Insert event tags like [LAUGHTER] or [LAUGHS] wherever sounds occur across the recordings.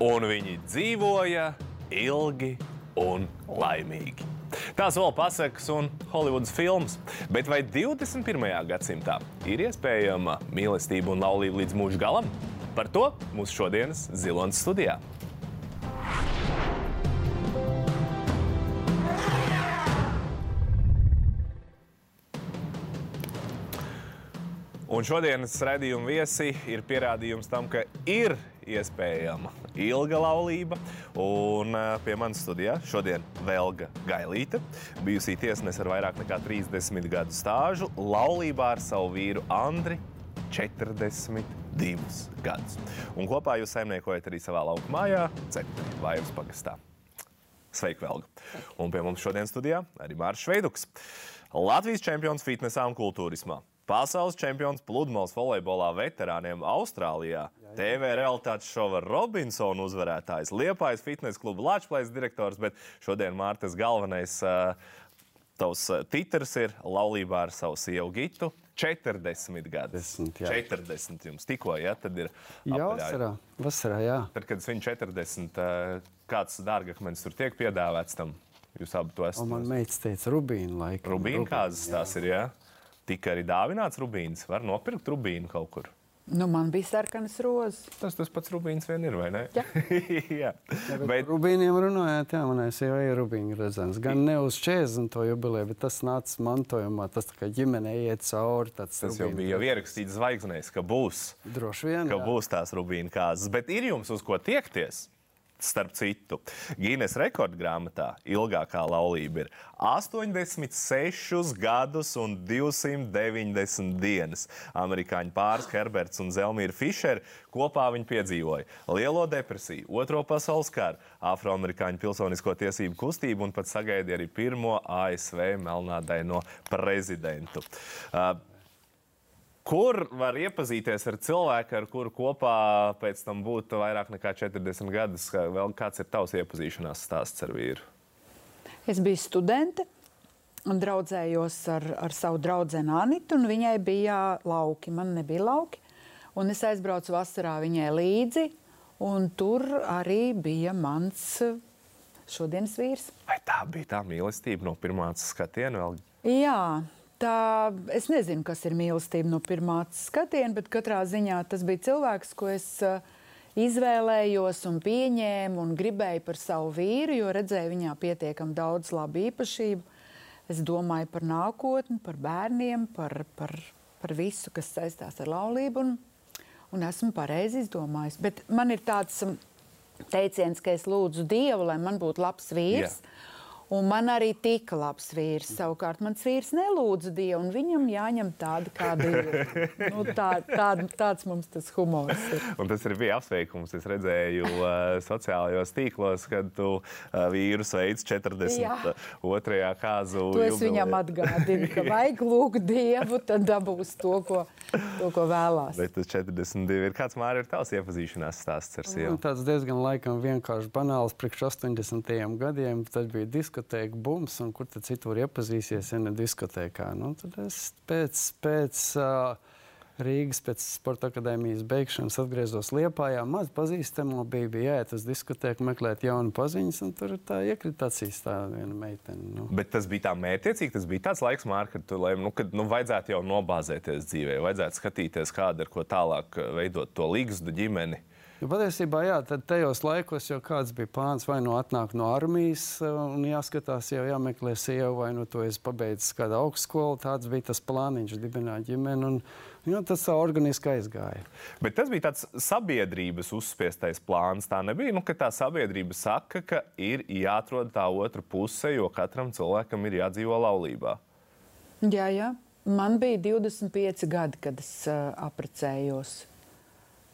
un viņi dzīvoja ilgi un laimīgi. Tās vēl pasakas un Holivudas filmas. Bet vai 21. gadsimtā ir iespējama mīlestība un laulība līdz mūža galam? Par to mūsu šodienas Zilonas studijā. Un šodienas redzējuma viesi ir pierādījums tam, ka ir iespējama ilga laulība. Un eh, pie manas studijā šodien Velga Gailīte, bijusī tiesnese ar vairāk nekā 30 gadu stāžu, laulībā ar savu vīru Andri 42 gadus. Un kopā jūs saimniekojat arī savā lauka mājā, Cepuri, Vājums pagastā. Sveiki, Velga! Un pie mums šodien studijā arī Mārcis Šveiduks. Latvijas čempions fitnesā un kultūrismā. Pasaules čempions pludmales volejbolā veterāniem Austrālijā, jā, jā. TV realitātes šova Robinsona uzvarētājs, Liepājas fitnes kluba Latvijas direktors, bet šodien Mārtas galvenais uh, tavs titrs ir laulībā ar savu sievu Gitu. 40 gadi. 10, jā. 40 jums tikko, ja? Tad ir Jā, vasarā. vasarā jā. Tad, kad viņš 40, kāds dārgakmenis tur tiek piedāvāts tam? Jūs abi to esat. Un man meitas teica, Rubīna laika. Rubīna kāzas tās ir, jā? tika arī dāvināts rubīns. Var nopirkt rubīnu kaut kur. Nu, man bija sarkanas rozes. Tas tas pats rubīns vien ir, vai ne? Jā. [LAUGHS] jā. Ja, bet... Rubīniem runājot, jā, manai sievai ir rubīna redzams. Gan ne uz 40. jubileju, bet tas nāca mantojumā. Tas tā kā ģimene iet cauri. Tas rubīna. jau bija jau ierakstīts zvaigznēs, ka būs. Droši vien. Ka jā. būs tās rubīna kāzas. Bet ir jums uz ko tiekties? Starp citu, Gīnes rekordgrāmatā ilgākā laulība ir 86 gadus un 290 dienas. Amerikāņu pāris Herberts un Zelmīra Fišeri kopā viņi piedzīvoja lielo depresiju, Otro pasaules karu, afroamerikāņu pilsonisko tiesību kustību un pat sagaidīja arī pirmo ASV melnādaino prezidentu. Uh, Kur var iepazīties ar cilvēku, ar kuru kopā pēc tam būtu vairāk nekā 40 gadus? Vēl kāds ir tavs iepazīšanās stāsts ar vīru? Es biju studente un draudzējos ar, ar savu draugu Anitu, un viņai bija lauki. Man nebija lauki. Un es aizbraucu vasarā viņai līdzi, un tur arī bija mans šodienas vīrs. Vai tā bija tā mīlestība no pirmā skatiena? Vēl? Jā, Tā, es nezinu, kas ir mīlestība no pirmā skatiena, bet katrā ziņā tas bija cilvēks, ko es uh, izvēlējos un pieņēmu un gribēju par savu vīru, jo redzēju viņā pietiekami daudz labu īpašību. Es domāju par nākotni, par bērniem, par, par, par visu, kas saistās ar laulību. Un, un esmu pareizi izdomājis. Bet man ir tāds um, teiciens, ka es lūdzu Dievu, lai man būtu labs vīrs. Yeah. Un man arī tika labs vīrs. Savukārt mans vīrs nelūdza Dievu, un viņam jāņem tāda, kāda ir. Nu, tā, tā, tāds mums tas humors ir. Un tas arī bija apsveikums. Es redzēju uh, sociālajos tīklos, kad tu uh, vīru sveic 42. kāzu. To es jubilē. viņam atgādinu, ka vajag lūgt Dievu, tad dabūs to, ko, to, ko vēlās. Bet tas 42 ir kāds māri ir tavs iepazīšanās stāsts ar sievu? Nu, tāds diezgan laikam vienkārši banāls priekš 80. gadiem. Tad bija diska diskotēka bums, un kur tad citur iepazīsies, ja ne diskotēkā. Nu, tad es pēc, pēc uh, Rīgas pēc sporta akadēmijas beigšanas atgriezos Liepājā. Maz pazīstamo bija, bija jāiet uz diskotēku, meklēt jaunu paziņas, un tur tā iekrita acīs tā viena meitene. Nu. Bet tas bija tā mērķiecīgi, tas bija tāds laiks, Mārka, kad, tu, lai, nu, kad nu, vajadzētu jau nobāzēties dzīvē, vajadzētu skatīties, kāda ir ko tālāk veidot to līgstu ģimeni. Nu, patiesībā, jā, tad tajos laikos jau kāds bija plāns vai nu atnākt no armijas eh, un jāskatās, jau jāmeklē sieva, vai nu to es pabeidzu kādu augstskolu. Tāds bija tas plāniņš, dibināt ģimeni. Un, jā, tas tā organiski aizgāja. Bet tas bija tāds sabiedrības uzspiestais plāns. Tā nebija, nu, ka tā sabiedrība saka, ka ir jāatrod tā otra puse, jo katram cilvēkam ir jādzīvo laulībā. Jā, jā. Man bija 25 gadi, kad es uh, apprecējos.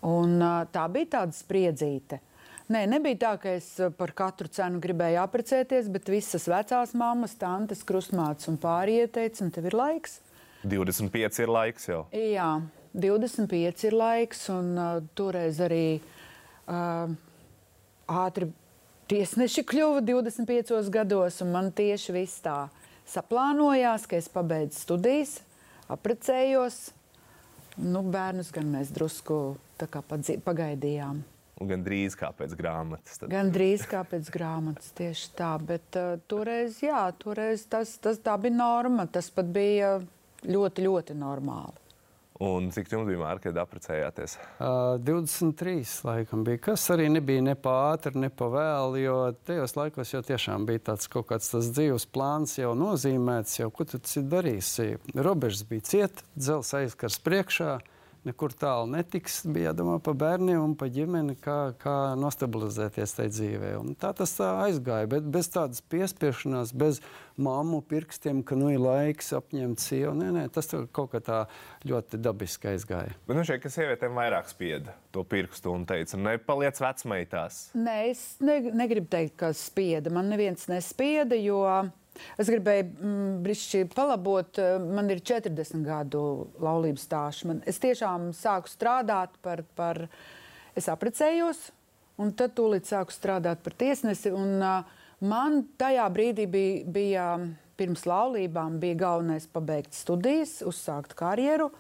Un, tā bija tāda spriedzīte. Nē, nebija tā, ka es par katru cenu gribēju apprecēties, bet visas vecās mammas, tantes, krustmātes un pārējie teica, un tev ir laiks. 25 ir laiks jau. Jā, 25 ir laiks, un uh, toreiz arī uh, ātri tiesneši kļuva 25 gados, un man tieši viss tā saplānojās, ka es pabeidzu studijas, apprecējos. Nu, bērnus gan mēs drusku pagaidījām. Un gan drīz kā pēc grāmatas. Tad. Gan drīz kā pēc grāmatas, tieši tā. Bet uh, toreiz, jā, toreiz tas, tas bija norma. Tas pat bija ļoti, ļoti normāli. Un cik jums bija mārka, kad apprecējāties? Uh, 23. laikam bija. Kas arī nebija ne pa ātri, ne pa vēlu, jo tajos laikos jau tiešām bija tāds kaut kāds tas dzīves plāns jau nozīmēts, jau ko tu darīsi. Robežas bija cieta, dzels aizkars priekšā. Uh, nekur tālu netiks. Bija jādomā par bērniem un par ģimeni, kā, kā nostabilizēties tajā dzīvē. Un tā tas tā aizgāja, bet bez tādas piespiešanās, bez mammu pirkstiem, ka nu ir laiks apņemt sievu. Nē, nē, tas kaut kā tā ļoti dabiski aizgāja. Bet nu šeit, ka sievietēm vairāk spieda to pirkstu un teica, nepaliec vecmeitās. Nē, es ne, negribu teikt, ka spieda. Man neviens nespieda, jo Es gribēju mm, brīšķi palabot, eh, man ir 40 gadu laulības stāsts. Es tiešām sāku strādāt par, par es apprecējos, un tad tūlīt sāku strādāt par tiesnesi. Un, uh, man tajā brīdī bija, bija pirms laulībām, bija galvenais pabeigt studijas, uzsākt karjeru.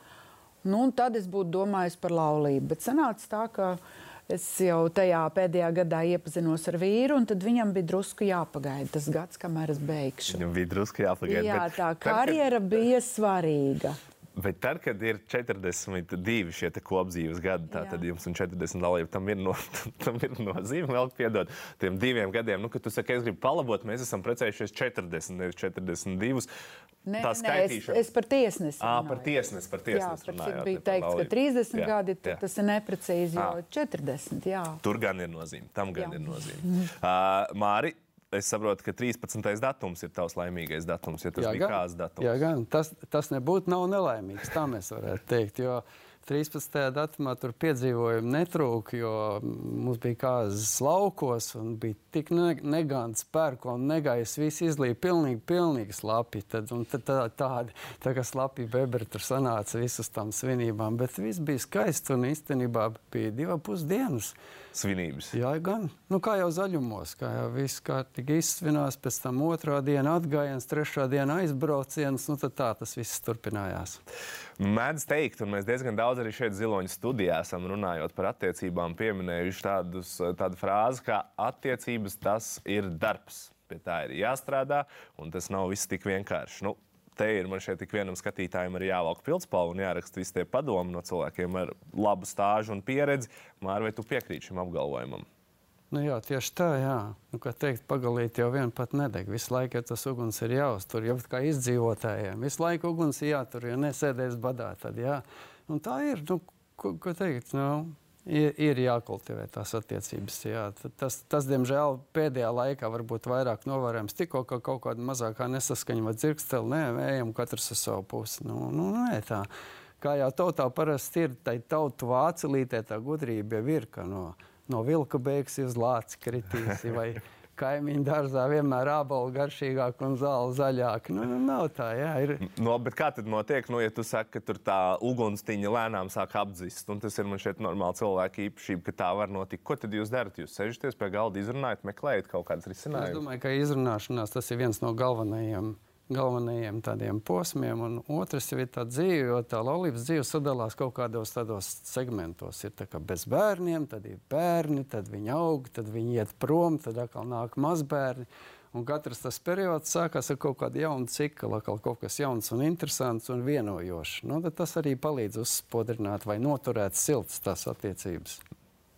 Nu, tad es būtu domājis par laulību. Bet sanāca tā, ka Es jau tajā pēdējā gadā iepazinos ar vīru, un tad viņam bija drusku jāpagaida tas gads, kamēr es beigšu. Viņam bija drusku jāpagaida. Jā, tā karjera tad, kad... bija svarīga. Bet tad, kad ir 42 šie kopdzīves gadi, tā, tad jums ir 40 dalība. Tam ir, no, [LAUGHS] tam ir nozīme, vēl piedod, tiem diviem gadiem. Nu, kad tu saki, es gribu palabot, mēs esam precējušies 40, nevis 42. Nē, tā skaitīšana. Es, es par tiesnesi. À, par tiesnesi, par tiesnesi. Jā, cik bija teikts, ka 30 jā, gadi, jā. tas ir neprecīzi, jo à. 40, jā. Tur gan ir nozīme, tam gan jā. ir nozīme. [LAUGHS] Uh, Māri, Es saprotu, ka 13. datums ir tavs laimīgais datums, ja tas jā, bija kāds datums. Jā, gan tas, tas nebūtu nav nelaimīgs, tā mēs varētu teikt. Jo 13. datumā tur piedzīvojumi netrūka, jo mums bija kāzas laukos un bija tik negants pērko un negais, viss izlīja pilnīgi, pilnīgi slapi. Tad, un tad tā, tādi, tā kā slapi bebri tur sanāca visus tam svinībām, bet viss bija skaisti un īstenībā bija divi pusdienas svinības. Jā, gan. Nu, kā jau zaļumos, kā jau viss kārtīgi izsvinās, pēc tam otrā diena atgājiens, trešā diena aizbrauciens, nu tad tā tas viss turpinājās. Mēdz teikt, un mēs diezgan daudz arī šeit ziloņu studijā esam runājot par attiecībām, pieminējuši tādus, tādu frāzi, ka attiecības tas ir darbs. Pie tā ir jāstrādā, un tas nav viss tik vienkārši. Nu, te ir man šeit tik vienam skatītājam jāvelk pildspalva un jāraksta visi tie padomi no cilvēkiem ar labu stāžu un pieredzi. Māri, vai tu piekrīti šim apgalvojumam? Nu jā, tieši tā, jā. Nu, kā teikt, pagalīt jau vien pat nedeg. Visu laiku ja tas uguns ir jāuztur, jau kā izdzīvotājiem. Visu laiku uguns jātur, ja nesēdēs badā, tad jā. Un tā ir, nu, ko, ko teikt, nu, ir, ir jākultivē tās attiecības. Jā. Tas, tas, diemžēl, pēdējā laikā varbūt vairāk novērojams tikko, ka kaut kāda mazākā nesaskaņa vai dzirksteli, nē, ejam katrs uz savu pusi. Nu, nu, nē, tā. Kā jau tautā parasti ir, tai tautu vācelītē tā gudrība jau ir, ka no, no vilka beigas uz lāci kritīsi vai [LAUGHS] kaimiņu dārzā vienmēr ābolu garšīgāk un zāle zaļāk. Nu, nu, nav tā, jā. Ir. No, bet kā tad notiek, nu, ja tu saki, ka tur tā ugunstiņa lēnām sāk apdzist, un tas ir man šeit normāli cilvēka īpašība, ka tā var notikt. Ko tad jūs darat? Jūs sēžaties pie galda, izrunājat, meklējat kaut kādas risinājumus? Es domāju, ka izrunāšanās tas ir viens no galvenajiem galvenajiem tādiem posmiem, un otrs ir tā dzīve, jo tā laulības dzīve sadalās kaut kādos tādos segmentos. Ir tā kā bez bērniem, tad ir bērni, tad viņi aug, tad viņi iet prom, tad atkal nāk mazbērni. Un katrs tas periods sākās ar kaut kādu jaunu ciklu, atkal kaut kas jauns un interesants un vienojošs. Nu, tas arī palīdz uzspodrināt vai noturēt siltas tās attiecības.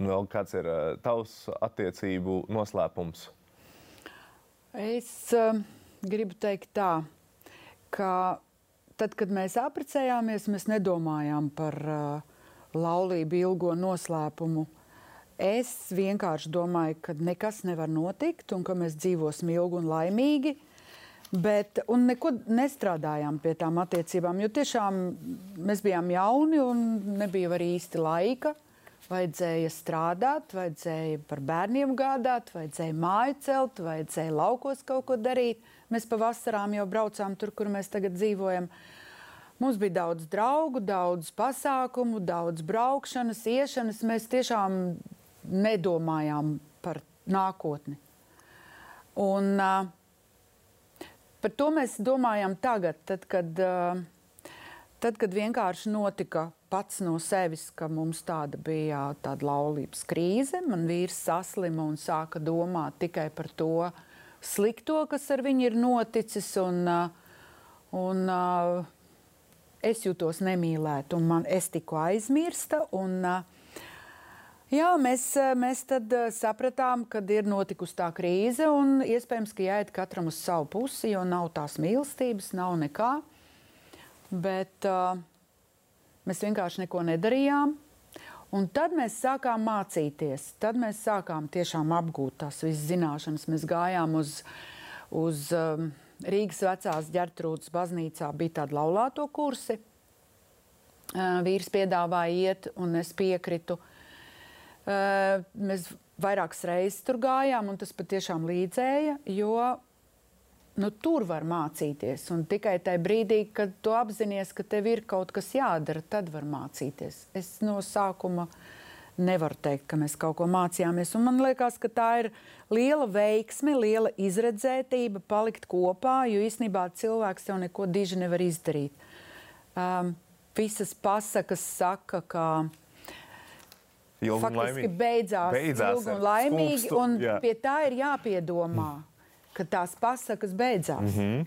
Vēl kāds ir uh, tavs attiecību noslēpums? Es uh, gribu teikt tā, ka tad, kad mēs apprecējāmies, mēs nedomājām par uh, laulību ilgo noslēpumu. Es vienkārši domāju, ka nekas nevar notikt un ka mēs dzīvosim ilgi un laimīgi. Bet, un neko nestrādājām pie tām attiecībām, jo tiešām mēs bijām jauni un nebija arī īsti laika. Vajadzēja strādāt, vajadzēja par bērniem gādāt, vajadzēja māju celt, vajadzēja laukos kaut ko darīt. Mēs pa vasarām jau braucām tur, kur mēs tagad dzīvojam. Mums bija daudz draugu, daudz pasākumu, daudz braukšanas, iešanas. Mēs tiešām nedomājām par nākotni. Un, uh, par to mēs domājam tagad, tad, kad uh, Tad, kad vienkārši notika pats no sevis, ka mums tāda bija tāda laulības krīze, man vīrs saslima un sāka domāt tikai par to slikto, kas ar viņu ir noticis. Un, un, es jutos nemīlēta, un man es tiku aizmirsta. Un, jā, mēs, mēs tad sapratām, ka ir notikusi tā krīze, un iespējams, ka jāiet katram uz savu pusi, jo nav tās mīlestības, nav nekā. Bet uh, mēs vienkārši neko nedarījām. Un tad mēs sākām mācīties. Tad mēs sākām tiešām apgūt tās visas zināšanas. Mēs gājām uz, uz um, Rīgas vecās ģērtrūdas baznīcā, bija tāda laulāto kursi. Uh, vīrs piedāvāja iet, un es piekritu. Uh, mēs vairākas reizes tur gājām, un tas patiešām līdzēja, jo nu, tur var mācīties. Un tikai tajā brīdī, kad tu apzinājies, ka tev ir kaut kas jādara, tad var mācīties. Es no sākuma nevaru teikt, ka mēs kaut ko mācījāmies. Un man liekas, ka tā ir liela veiksme, liela izredzētība palikt kopā, jo īstenībā cilvēks jau neko diži nevar izdarīt. Um, visas pasakas saka, ka Ilgi faktiski laimīgi. beidzās, Beidzās ilgi un laimīgi, un jā. pie tā ir jāpiedomā, ka tās pasakas beidzās. Mm -hmm.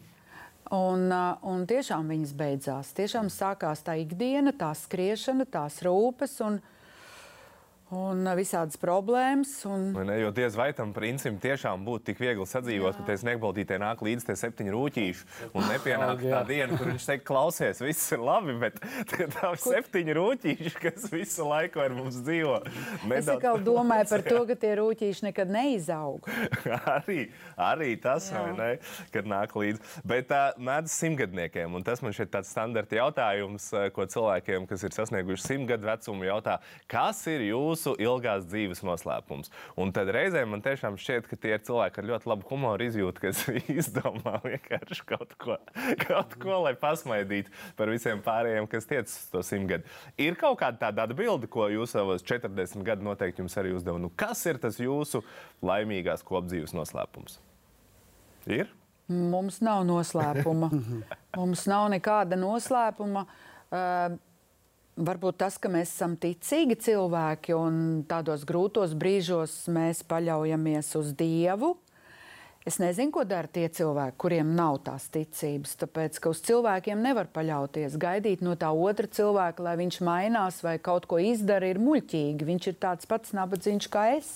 Un, uh, un tiešām viņas beidzās. Tiešām sākās tā ikdiena, tā skriešana, tās rūpes un, un visādas problēmas. Un, Vai Ne, jo diez vai tam princim tiešām būtu tik viegli sadzīvot, ka tas nekbaltītē nāk līdz tie septiņi rūtīši un nepienāk tā diena, kur viņš teikt, klausies, viss ir labi, bet [LAUGHS] tie tā septiņi rūtīši, kas visu laiku ar mums dzīvo. es tikai domāju par to, ka [LAUGHS] tie rūtīši nekad neizaug. arī, arī tas, Jā. vai ne, kad nāk līdzi. Bet tā mēdz simtgadniekiem, un tas man šeit tāds standarta jautājums, ko cilvēkiem, kas ir sasnieguši simtgadu vecumu, jautā, kas ir jūsu ilgās dzīves noslēpums? Un tad reizēm man tiešām šķiet, ka tie ir cilvēki ar ļoti labu humoru izjūtu, kas [LAUGHS] izdomā vienkārši kaut ko, kaut ko lai pasmaidītu par visiem pārējiem, kas tiec uz to simtgadu. Ir kaut kāda tāda atbilde, ko jūs savos 40 gadu noteikti jums arī uzdevāt. Nu, kas ir tas jūsu laimīgās kopdzīves noslēpums? Ir? Mums nav noslēpuma. [LAUGHS] Mums nav nekāda noslēpuma. Uh, varbūt tas, ka mēs esam ticīgi cilvēki un tādos grūtos brīžos mēs paļaujamies uz Dievu. Es nezinu, ko dara tie cilvēki, kuriem nav tās ticības. Tāpēc, ka uz cilvēkiem nevar paļauties. Gaidīt no tā otra cilvēka, lai viņš mainās vai kaut ko izdara, ir muļķīgi. Viņš ir tāds pats nabadzīgs kā es.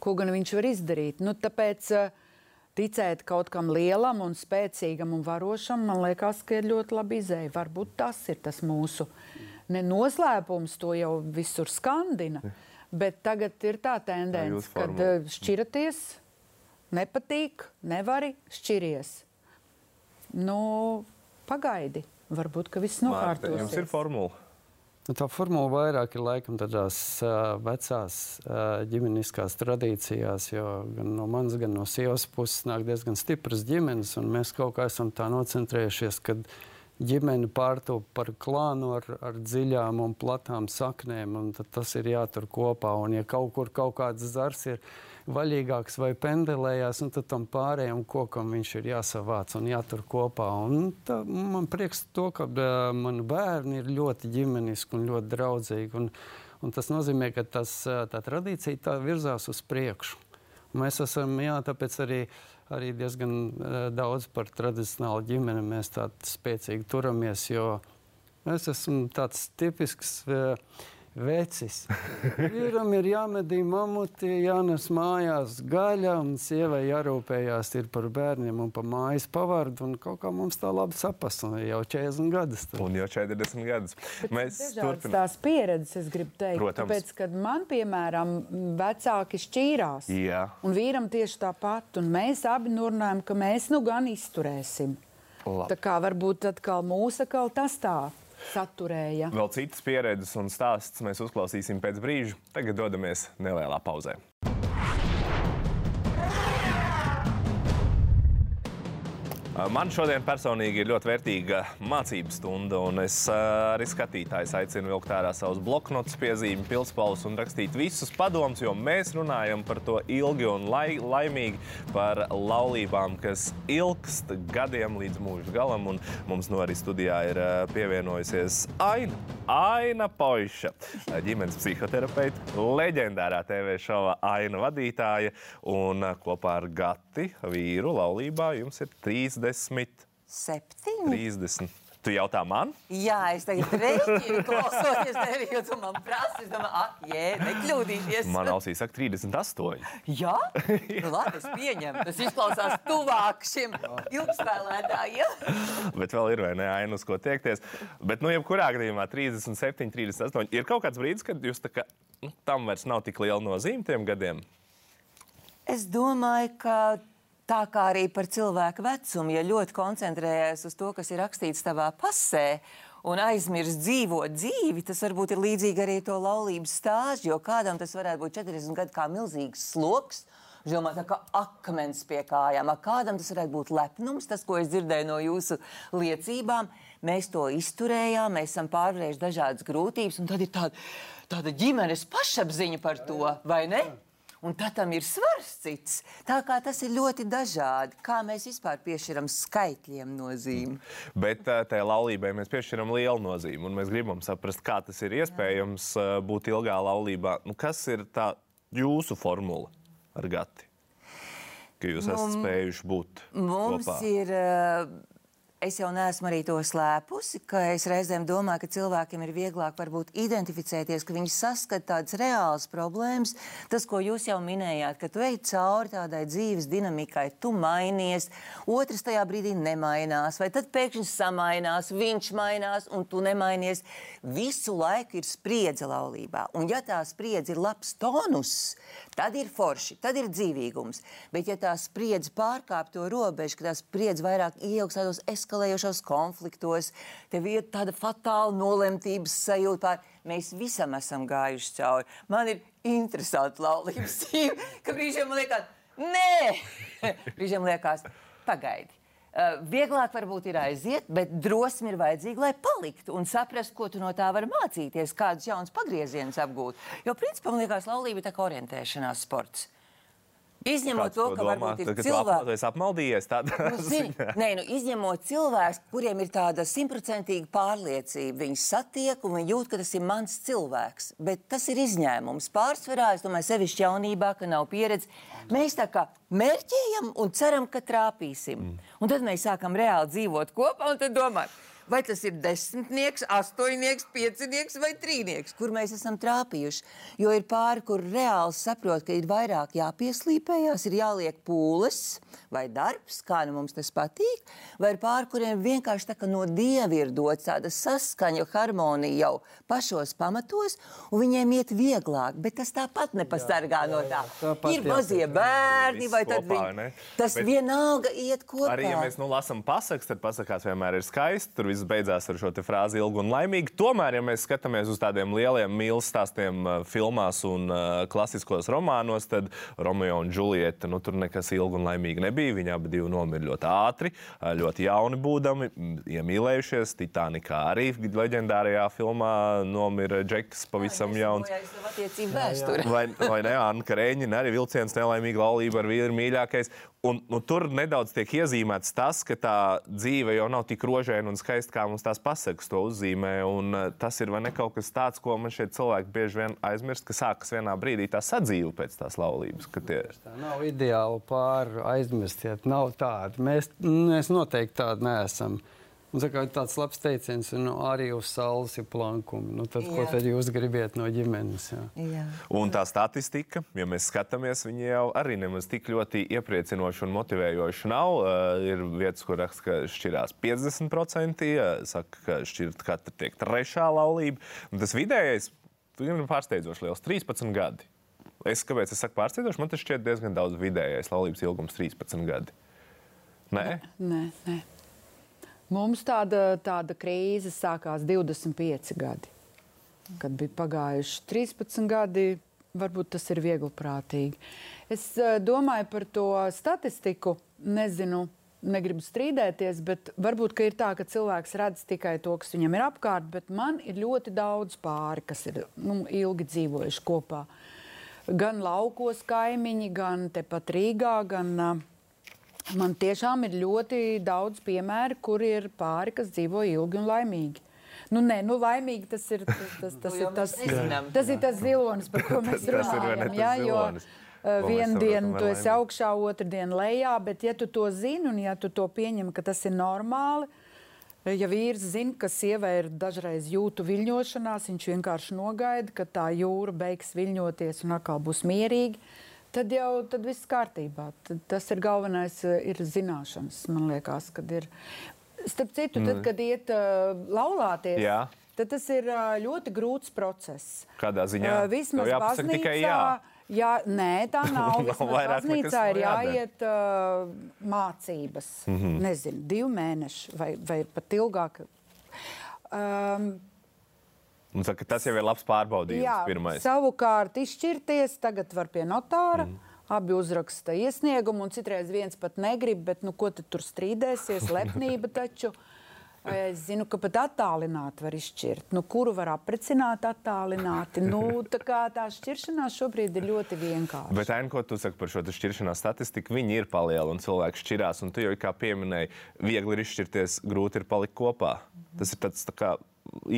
Ko gan viņš var izdarīt? Nu, tāpēc, uh, ticēt kaut kam lielam, un spēcīgam un varošam, man liekas, ka ir ļoti labi izēja. Varbūt tas ir tas mūsu ne noslēpums, to jau visur skandina. Bet tagad ir tā tendence, kad formula. eh, šķiraties, nepatīk, nevari šķiries. Nu, pagaidi, varbūt ka viss Mārta, jums ir formula. Nu, tā formula vairāk ir laikam tādās uh, vecās uh, ģimeniskās tradīcijās, jo gan no manas, gan no sievas puses nāk diezgan stipras ģimenes, un mēs kaut kā esam tā nocentrējušies, ka ģimene pārtop par klānu ar, ar dziļām un platām saknēm, un tas ir jātur kopā. Un ja kaut kur kaut kāds zars ir vaļīgāks vai pendelējās, tad tam pārējiem kokam viņš ir jāsavāc un jātur kopā. Un tā, man prieks to, ka uh, mani bērni ir ļoti ģimeniski un ļoti draudzīgi. Un, un tas nozīmē, ka tas, tā tradīcija tā virzās uz priekšu. Mēs esam, jā, tāpēc arī, arī diezgan uh, daudz par tradicionālu ģimeni mēs tādi spēcīgi turamies, jo es esmu tāds tipisks uh, vecis. [LAUGHS] Vīram ir jāmedī mamuti, jānes mājās gaļa, un sievai jārūpējās ir par bērniem un par mājas pavardu, un kaut kā mums tā labi sapas, un jau 40 gadus. tad. Un jau 40 gadus. Mēs Dažādas turpinām. tās pieredzes, es gribu teikt. Protams. Tāpēc, kad man, piemēram, vecāki šķīrās, Jā. un vīram tieši tāpat, un mēs abi norunājam, ka mēs nu gan izturēsim. Labi. Tā kā varbūt atkal mūsu atkal tas tā saturēja. Vēl citas pieredzes un stāstus mēs uzklausīsim pēc brīža. Tagad dodamies nelielā pauzē. Man šodien personīgi ir ļoti vērtīga mācību stunda, un es arī skatītājus aicinu vilkt ārā savus bloknotes, piezīmi, pilspalvas un rakstīt visus padomus, jo mēs runājam par to ilgi un lai, laimīgi, par laulībām, kas ilgst gadiem līdz mūža galam, un mums no arī studijā ir pievienojusies Aina. Aina Poiša, ģimenes psihoterapeite, leģendārā TV šova Aina vadītāja, un kopā ar Gati, vīru laulībā, jums ir 30. Septiņi? 30. Tu jautā man? Jā, es tagad rēķinu, klausoties tevi, jo tu man prasi. Es domāju, ah, jē, nekļūdīties. Man ausī saka 38. Jā? Nu, labi, es pieņemu. Tas izklausās tuvāk šiem ilgspēlētājiem. Bet vēl ir vai ne ainas, ko tiekties. Bet, nu, jebkurā gadījumā 37, 38. Ir kaut kāds brīdis, kad jūs tā kā, nu, tam vairs nav tik liela nozīme tiem gadiem? Es domāju, ka tā kā arī par cilvēku vecumu, ja ļoti koncentrējies uz to, kas ir rakstīts tavā pasē, un aizmirst dzīvot dzīvi, tas varbūt ir līdzīgi arī to laulības stāstu, jo kādam tas varētu būt 40 gadi kā milzīgs sloks. Domāju, tā kā akmens pie kājām. Kādam tas varētu būt lepnums, tas, ko es dzirdēju no jūsu liecībām. Mēs to izturējām, mēs esam pārvarējuši dažādas grūtības, un tad ir tāda, tāda ģimenes pašapziņa par to, vai ne? Un tad tam ir svars cits. Tā kā tas ir ļoti dažādi. Kā mēs vispār piešķiram skaitļiem nozīmi. Bet tajā laulībai mēs piešķiram lielu nozīmi. Un mēs gribam saprast, kā tas ir iespējams būt ilgā laulībā. Nu, kas ir tā jūsu formula ar Gati? Ka jūs esat spējuši būt Mums kopā. ir. Uh, Es jau neesmu arī to slēpusi, ka es reizēm domāju, ka cilvēkiem ir vieglāk varbūt identificēties, ka viņi saskata tādas reālas problēmas. Tas, ko jūs jau minējāt, ka tu ej cauri tādai dzīves dinamikai, tu mainies, otrs tajā brīdī nemainās, vai tad pēkšņi samainās, viņš mainās un tu nemainies. Visu laiku ir spriedze laulībā, un ja tā spriedze ir labs tonus, tad ir forši, tad ir dzīvīgums. Bet ja tā spriedze pārkāp to robežu, ka tā spriedze vairāk ieaugs tādos eskalējošos konfliktos, tev ir tāda fatāla nolemtības sajūta pār. Mēs visam esam gājuši cauri. Man ir interesanti laulības [LAUGHS] dzīve, ka brīžiem man liekas, nē, [LAUGHS] brīžiem liekas, pagaidi. Uh, vieglāk varbūt ir aiziet, bet drosme ir vajadzīga, lai paliktu un saprastu, ko tu no tā vari mācīties, kādus jaunus pagriezienus apgūt. Jo, principā, man liekas, laulība ir tā kā orientēšanās sports. Izņemot to, ka domā? varbūt ir cilvēki, esi apmaldījies tādā Nu, [LAUGHS] zini, nē, nu, izņemot cilvēkus, kuriem ir tāda simtprocentīga pārliecība, viņi satiek un viņi jūt, ka tas ir mans cilvēks. Bet tas ir izņēmums. Pārsvarā, es domāju, sevišķi jaunībā, ka nav pieredze. Mēs tā kā mērķējam un ceram, ka trāpīsim. Mm. Un tad mēs sākam reāli dzīvot kopā un tad domājam. Vai tas ir desmitnieks, astoņnieks, piecinieks vai trīnieks, kur mēs esam trāpījuši? Jo ir pāri, kur reāli saprot, ka ir vairāk jāpieslīpējās, ir jāliek pūles vai darbs, kā nu mums tas patīk, vai ir pāri, kuriem vienkārši tā kā no dieva ir dots tāda saskaņa, harmonija jau pašos pamatos, un viņiem iet vieglāk, bet tas tāpat nepasargā no tā. tāpat Ir jā. mazie bērni, vai tad kopā, viņi, ne? tas Bet- vienalga iet kopā. Arī, ja mēs nu, lasām pasakas, tad pasakās vienmēr ir skaisti. Tur viss beidzās ar šo te frāzi ilgi un laimīgi. Tomēr, ja mēs skatāmies uz tādiem lieliem mīlestības stāstiem uh, filmās un uh, klasiskos romānos, tad Romeo un Džulieta nu, tur nekas ilgi un laimīgi nebija. Viņi abi nomira ļoti ātri, uh, ļoti jauni būdami, iemīlējušies. Titanikā arī leģendārajā filmā nomira Džeks pavisam jauns. Attiecību vēsture. Vai, vai ne? Anna Kareņina arī vilciens nelaimīga laulība ar vīru mīļākais. Un, nu, tur nedaudz tiek iezīmēts tas, ka tā dzīve jau nav tik rožaina un skaista, kā mums tās pasakas to uzzīmē. Un, uh, tas ir ne kaut kas tāds, ko man šeit cilvēki bieži vien aizmirst, ka sākas vienā brīdī tā sadzīve pēc tās laulības. Tie... Tā nav ideāla pāri aizmirstiet. Nav tāda. Mēs, mēs noteikti tādi neesam. Un, tā kā tāds labs teiciens, nu, arī uz saules ir plankumi. Nu, tad, ko Jā. tad jūs gribat no ģimenes? Jā. Jā. Un tā statistika, ja mēs skatāmies, viņi jau arī nemaz tik ļoti iepriecinoši un motivējoši nav. Uh, ir vietas, kur raksta, ka šķirās 50%, uh, saka, ka šķirt katra tiek trešā laulība. Un tas vidējais ir pārsteidzoši liels - 13 gadi. Es, kāpēc es saku pārsteidzoši, man tas šķiet diezgan daudz vidējais laulības ilgums - 13 gadi. Nē, Nē, nē. Mums tāda, tāda krīze sākās 25 gadi. Kad bija pagājuši 13 gadi, varbūt tas ir viegli prātīgi. Es eh, domāju par to statistiku. Nezinu, negribu strīdēties, bet varbūt ir tā, ka cilvēks redz tikai to, kas viņam ir apkārt, bet man ir ļoti daudz pāri, kas ir nu, ilgi dzīvojuši kopā. Gan laukos kaimiņi, gan tepat Rīgā, gan uh, man tiešām ir ļoti daudz piemēru, kur ir pāri, kas dzīvo ilgi un laimīgi. Nu, nē, nu, laimīgi tas ir tas, tas, tas, ir, tas, tas ir tas zilonis, par ko [LAUGHS] mēs runājam. Jā, jo uh, vienu dienu tu esi augšā, otru dienu lejā, bet ja tu to zini un ja tu to pieņem, ka tas ir normāli, Ja vīrs zina, ka sievai ir dažreiz jūtu viļņošanās, viņš vienkārši nogaida, ka tā jūra beigs viļņoties un atkal būs mierīga, tad jau tad viss kārtībā. Tad tas ir galvenais, ir zināšanas. Man liekas, kad ir. Starp citu, tad, mm. kad iet uh, laulāties, jā. tad tas ir uh, ļoti grūts process. Kādā ziņā? Uh, vismaz baznīcā. Tikai jā. Jā, nē, tā [LAUGHS] nav. Baznīcā ir jāiet uh, mācības. Mm -hmm. Nezinu, divi mēneši vai, vai pat ilgāk. Um, Un saka, tas jau ir labs pārbaudījums. Jā, pirmais. savukārt izšķirties tagad var pie notāra. Mm. Abi uzraksta iesniegumu, un citreiz viens pat negrib, bet nu, ko tur strīdēsies? [LAUGHS] Lepnība taču. Es zinu, ka pat attālināti var izšķirt. Nu, kuru var aprecināt attālināti? Nu, tā kā tā šķiršanās šobrīd ir ļoti vienkārša. Bet, Aina, ko tu saki par šo šķiršanās statistiku? Viņi ir palieli un cilvēki šķirās. Un tu jau kā pieminēji, viegli ir izšķirties, grūti ir palikt kopā. Tas ir tāds tā kā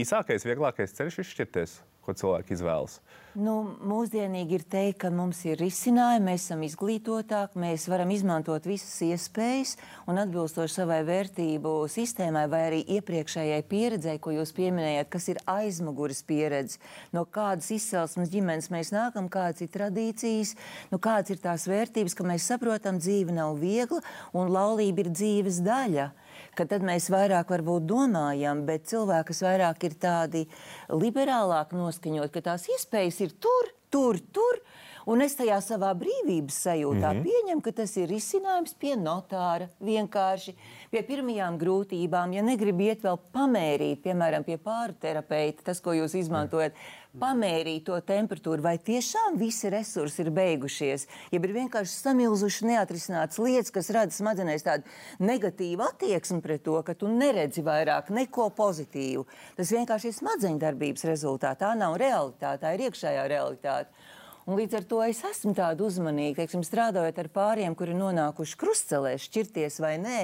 īsākais, vieglākais ceļš izšķirties ko cilvēki izvēlas? Nu, mūsdienīgi ir teikt, ka mums ir risinājumi, mēs esam izglītotāki, mēs varam izmantot visas iespējas un atbilstoši savai vērtību sistēmai vai arī iepriekšējai pieredzei, ko jūs pieminējat, kas ir aizmugures pieredze, no kādas izcelsmes ģimenes mēs nākam, kādas ir tradīcijas, nu, kādas ir tās vērtības, ka mēs saprotam, dzīve nav viegla un laulība ir dzīves daļa ka tad mēs vairāk varbūt domājam, bet cilvēki, kas vairāk ir tādi liberālāk noskaņot, ka tās iespējas ir tur, tur, tur. Un es tajā savā brīvības sajūtā mm -hmm. pieņemu, ka tas ir risinājums pie notāra. Vienkārši pie pirmajām grūtībām, ja negribi iet vēl pamērīt, piemēram, pie pārterapeita, tas, ko jūs izmantojat. Mm -hmm pamērīt to temperatūru, vai tiešām visi resursi ir beigušies, ja ir vienkārši samilzuši neatrisināts lietas, kas rada smadzenēs tādu negatīvu attieksmi pret to, ka tu neredzi vairāk neko pozitīvu. Tas vienkārši ir smadzeņu darbības rezultātā. Tā nav realitāte, tā ir iekšējā realitāte. Un līdz ar to es esmu tāda uzmanīga, teiksim, strādājot ar pāriem, kuri nonākuši krustcelēs, šķirties vai nē.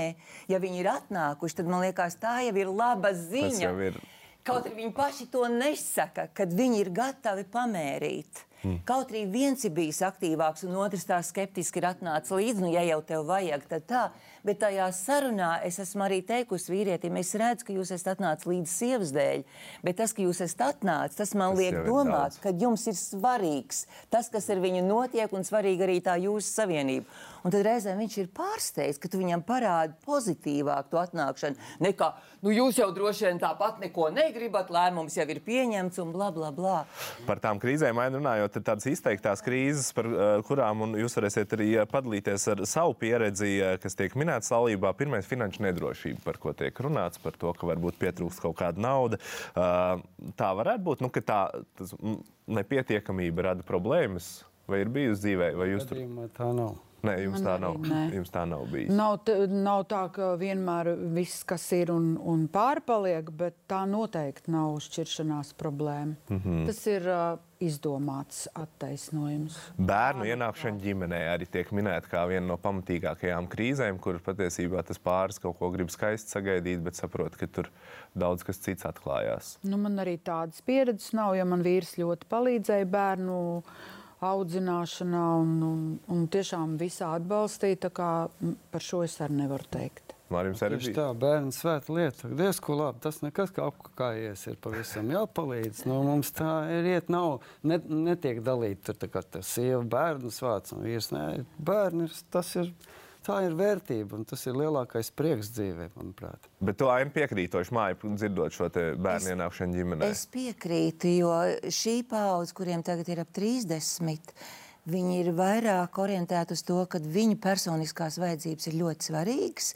Ja viņi ir atnākuši, tad man liekas, tā jau ir laba ziņa. Tas jau ir Kaut arī viņi paši to nesaka, kad viņi ir gatavi pamērīt. Mm. Kaut arī viens ir bijis aktīvāks, un otrs tā skeptiski ir atnācis līdzi, nu, ja jau tev vajag, tad tā. Bet tajā sarunā es esmu arī teikusi vīrietim, es redzu, ka jūs esat atnācis līdz sievas dēļ, bet tas, ka jūs esat atnācis, tas man tas liek domāt, ka jums ir svarīgs tas, kas ar viņu notiek, un svarīgi arī tā jūsu savienība. Un tad reizēm viņš ir pārsteigts, ka tu viņam parādi pozitīvāk to atnākšanu, nekā nu, jūs jau droši vien tāpat neko negribat, lēmums jau ir pieņemts un bla bla bla. Par tām krīzēm runājot, ir tādas izteiktās krīzes, par uh, kurām jūs varēsiet arī padalīties ar savu pieredzi, kas tiek minēts laulībā. Pirmais - finanšu nedrošība, par ko tiek runāts, par to, ka varbūt pietrūkst kaut kāda nauda. Tā varētu būt, nu, ka tā nepietiekamība rada problēmas. Vai ir bijusi dzīvē, vai jūs tur? Tā nav. Nē, jums, tā nav, nē. [LAUGHS] jums tā nav bijis. Nav, nav tā, ka vienmēr viss, kas ir un, un pārpaliek, bet tā noteikti nav šķiršanās problēma. Mm -hmm. Tas ir uh, izdomāts attaisnojums. Bērnu ienākšana ģimenē arī tiek minēta kā viena no pamatīgākajām krīzēm, kur patiesībā tas pāris kaut ko grib skaisti sagaidīt, bet saprot, ka tur daudz kas cits atklājās. Nu, man arī tādas pieredzes nav, jo man vīrs ļoti palīdzēja bērnu audzināšanā un, un, un tiešām visā atbalstīja. Par šo es arī nevaru teikt. Mārim arī tā, bērnu svēta lieta. Diez, ko labi, tas nekas kā apkājies ir pavisam jāpalīdz. Nu, mums tā ir iet, nav, ne, netiek dalīta tur tā kā tas sieva bērnu svēts un vīrs. Nē, bērni, tas ir tā ir vērtība, un tas ir lielākais prieks dzīvē, manuprāt. Bet tu aim piekrītoši māju, dzirdot šo bērnu ienākšanu ģimenē. Es piekrītu, jo šī paudze, kuriem tagad ir ap 30, Viņi ir vairāk orientēti uz to, ka viņu personiskās vajadzības ir ļoti svarīgas.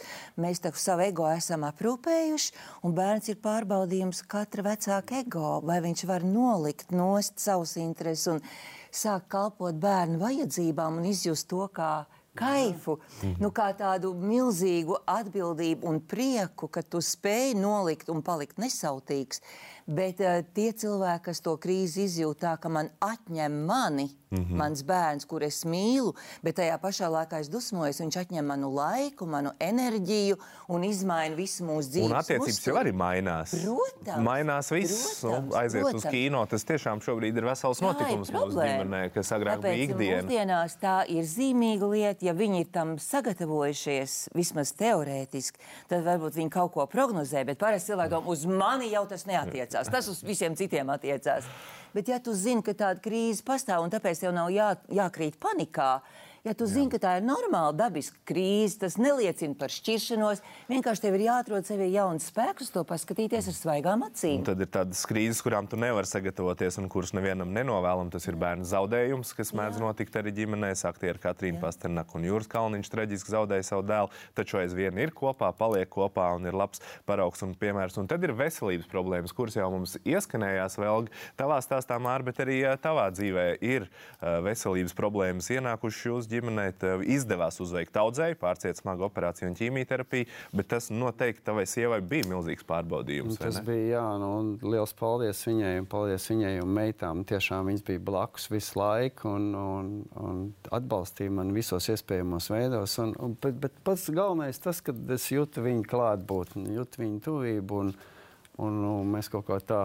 Mēs tā savu ego esam aprūpējuši, un bērns ir pārbaudījums katra vecāka ego, vai viņš var nolikt nost savus intereses un sākt kalpot bērnu vajadzībām un izjust to kā kaifu, nu, kā tādu milzīgu atbildību un prieku, ka tu spēj nolikt un palikt nesautīgs. Bet uh, tie cilvēki, kas to krīzi izjūt tā, ka man atņem mani, mm -hmm. mans bērns, kur es mīlu, bet tajā pašā laikā es dusmojos, viņš atņem manu laiku, manu enerģiju un izmaina visu mūsu dzīvi. Un attiecības jau arī mainās. Protams. Mainās viss. Protams, nu, aiziet protams. uz kino. Tas tiešām šobrīd ir vesels Tā ir notikums mūsu problēma. ģimenē, kas agrāk Tāpēc bija ikdiena. Mūsdienās tā ir zīmīga lieta. Ja viņi ir tam sagatavojušies, vismaz teorētiski, tad varbūt viņi kaut ko prognozē. Bet parasti cilvēki domā, uz mani jau tas neatiecās. Tas uz visiem citiem attiecās. Bet, ja tu zini, ka tāda krīze pastāv un tāpēc tev nav jā, jākrīt panikā, ja tu zini, ka tā ir normāla dabiska krīze, tas neliecina par šķiršanos. Vienkārši tev ir jāatrod sevi jauns spēks, to paskatīties ar svaigām acīm. Un tad ir tādas krīzes, kurām tu nevari sagatavoties un kuras nevienam nenovēlam. Tas ir bērnu zaudējums, kas mēdz notikt arī ģimenēs. Aktieri Katrīna Pasternaka un Jūras Kalniņš traģiski zaudēja savu dēlu, taču aizvien ir kopā, paliek kopā un ir labs paraugs un piemērs. Un tad ir veselības problēmas, kuras jau mums ieskanējās vēl tavā stāstā, Māra, bet arī tavā dzīvē ir veselības problēmas ienākušas jūsu ģimenē. Tev izdevās uzveikt audzēju, pārciet smagu operāciju un ķīmijterapiju, bet tas noteikti tavai sievai bija milzīgs pārbaudījums. vai Tas bija jā, nu, liels paldies viņai, un paldies viņai un meitām. Tiešām viņas bija blakus visu laiku un, un, un atbalstīja mani visos iespējamos veidos. Un, un, bet, bet pats galvenais tas, ka es jūtu viņu klātbūtni, jūtu viņu tuvību un, un, un mēs kaut kā tā.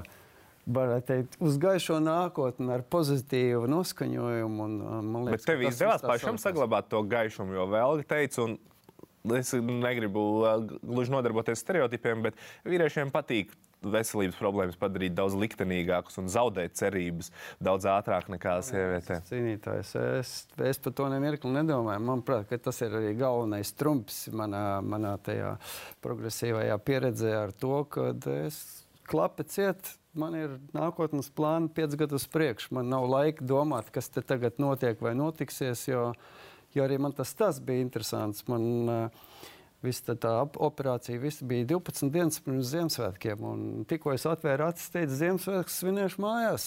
Varētu teikt, uz gaišo nākotni ar pozitīvu noskaņojumu. Un, un, man liekas, Bet tev izdevās pašam saglabāt to gaišumu, jo vēl teicu, un es negribu uh, gluži nodarboties stereotipiem, bet vīriešiem patīk veselības problēmas padarīt daudz liktenīgākas un zaudēt cerības daudz ātrāk nekā sievietēm. Cīnītājs. Es, es par to nemirkli nedomāju. Manuprāt, tas ir arī galvenais trumps manā, manā tajā progresīvajā pieredzē ar to, ka es klapu ciet. Man ir nākotnes plāni pieci gadus priekš. Man nav laika domāt, kas te tagad notiek vai notiksies, jo, jo arī man tas, tas bija interesants. Man, uh, Viss tā, tā op- operācija viss bija 12 dienas pirms Ziemassvētkiem. Tikko es atvēru acis, teicu, Ziemassvētku svinēšu mājās.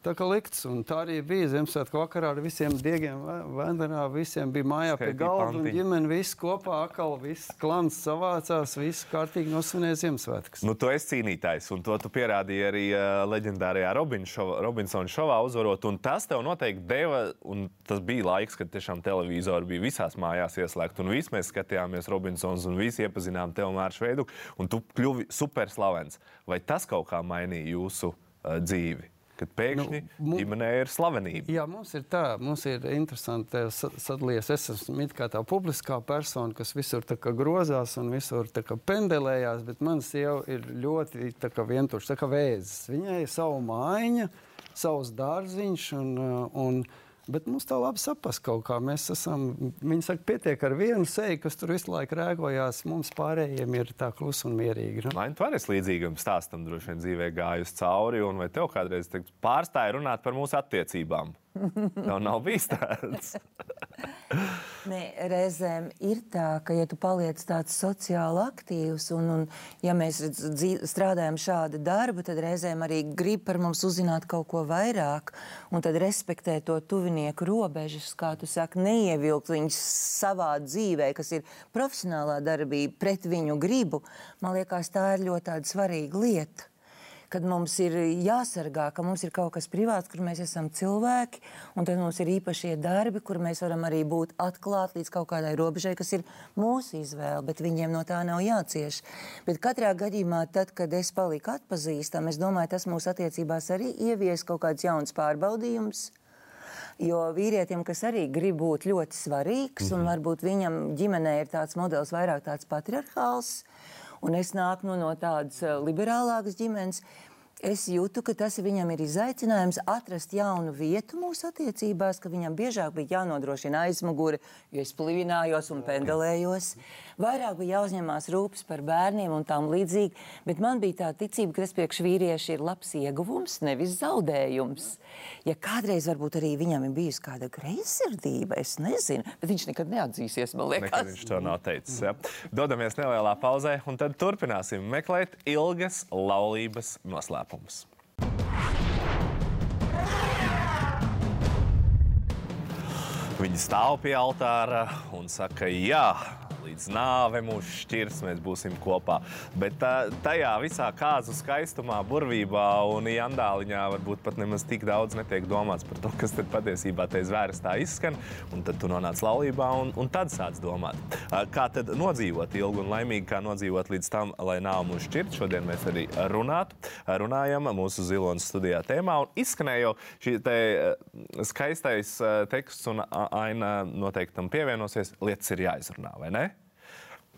Tā kā likts, un tā arī bija Ziemassvētku vakarā ar visiem diegiem. Vandenā visiem bija mājā pie galda, un ģimene viss kopā, atkal viss klans savācās, viss kārtīgi nosvinēja Ziemassvētkus. Nu, tu esi cīnītājs, un to tu pierādīji arī uh, leģendārajā Robin šova, Robinsona šovā uzvarot. un Tas tev noteikti deva, un tas bija laiks, kad tiešām televizori bija visās mājās ieslēgti. Un visi mēs skatījāmies Robinsons, un visi iepazinām tevi Māršu veidu, un tu kļuvi superslavens. Vai tas kaut kā mainīja jūsu uh, dzīvi? Kad pēkšņi nu, mu- ģimenē ir slavenība. Jā, mums ir tā, mums ir interesanti eh, sa- sadalīties. Es esmu it kā tā publiskā persona, kas visur tā kā grozās un visur tā kā pendelējās, bet mana sieva ir ļoti tā kā vientuļš, tā kā vēzis. Viņai ir sava mājiņa, savs dārziņš, un, eh, un, bet mums tā labi saprast kaut kā. Mēs esam, viņi saka, pietiek ar vienu seju, kas tur visu laiku rēkojās. Mums pārējiem ir tā klusi un mierīgi. Nu? Lai tu arī līdzīgam stāstam droši vien dzīvē gājusi cauri, un vai tev kādreiz pārstāja runāt par mūsu attiecībām? Tev nav bijis tāds. [LAUGHS] Nē, reizēm ir tā, ka, ja tu paliec tāds sociāli aktīvs, un, un ja mēs strādājam šādu darbu, tad reizēm arī grib par mums uzzināt kaut ko vairāk, un tad respektēt to tuvinieku robežas, kā tu saki, neievilkt viņus savā dzīvē, kas ir profesionālā darbība pret viņu gribu. Man liekas, tā ir ļoti svarīga lieta kad mums ir jāsargā, ka mums ir kaut kas privāts, kur mēs esam cilvēki, un tad mums ir īpašie darbi, kur mēs varam arī būt atklāti līdz kaut kādai robežai, kas ir mūsu izvēle, bet viņiem no tā nav jācieš. Bet katrā gadījumā, tad, kad es paliku atpazīstama, es domāju, tas mūsu attiecībās arī ievies kaut kāds jauns pārbaudījums. Jo vīrietim, kas arī grib būt ļoti svarīgs, mm -hmm. un varbūt viņam ģimenē ir tāds modelis vairāk tāds patriarchāls, un es nāku nu, no tādas eh, liberālākas ģimenes. Es jūtu, ka tas viņam ir izaicinājums atrast jaunu vietu mūsu attiecībās, ka viņam biežāk bija jānodrošina aizmugure, jo es plivinājos un pendelējos. Vairāk bija jāuzņemās rūpes par bērniem un tām līdzīgi, bet man bija tā ticība, ka tas priekš vīrieši ir labs ieguvums, nevis zaudējums. Ja kādreiz varbūt arī viņam ir bijusi kāda greizsirdība, es nezinu, bet viņš nekad neatzīsies, man Nekad liekas. viņš to nav teicis. Ja. Dodamies nelielā pauzē, un tad turpināsim meklēt ilgas laulības noslēpumus. Viņi stāv pie altāra un saka, jā, līdz nāvei mūs šķirs, mēs būsim kopā. Bet tā, tajā visā kāzu skaistumā, burvībā un jandāliņā varbūt pat nemaz tik daudz netiek domāts par to, kas tad patiesībā te zvērstā izskan. Un tad tu nonāc laulībā un, un tad sāc domāt. Kā tad nodzīvot ilgi un laimīgi, kā nodzīvot līdz tam, lai nav mūs šķirt. Šodien mēs arī runātu, runājam mūsu zilonas studijā tēmā un izskanēja jau šī te skaistais teksts un aina noteikti tam pievienosies. Lietas ir jāizrunā, vai ne?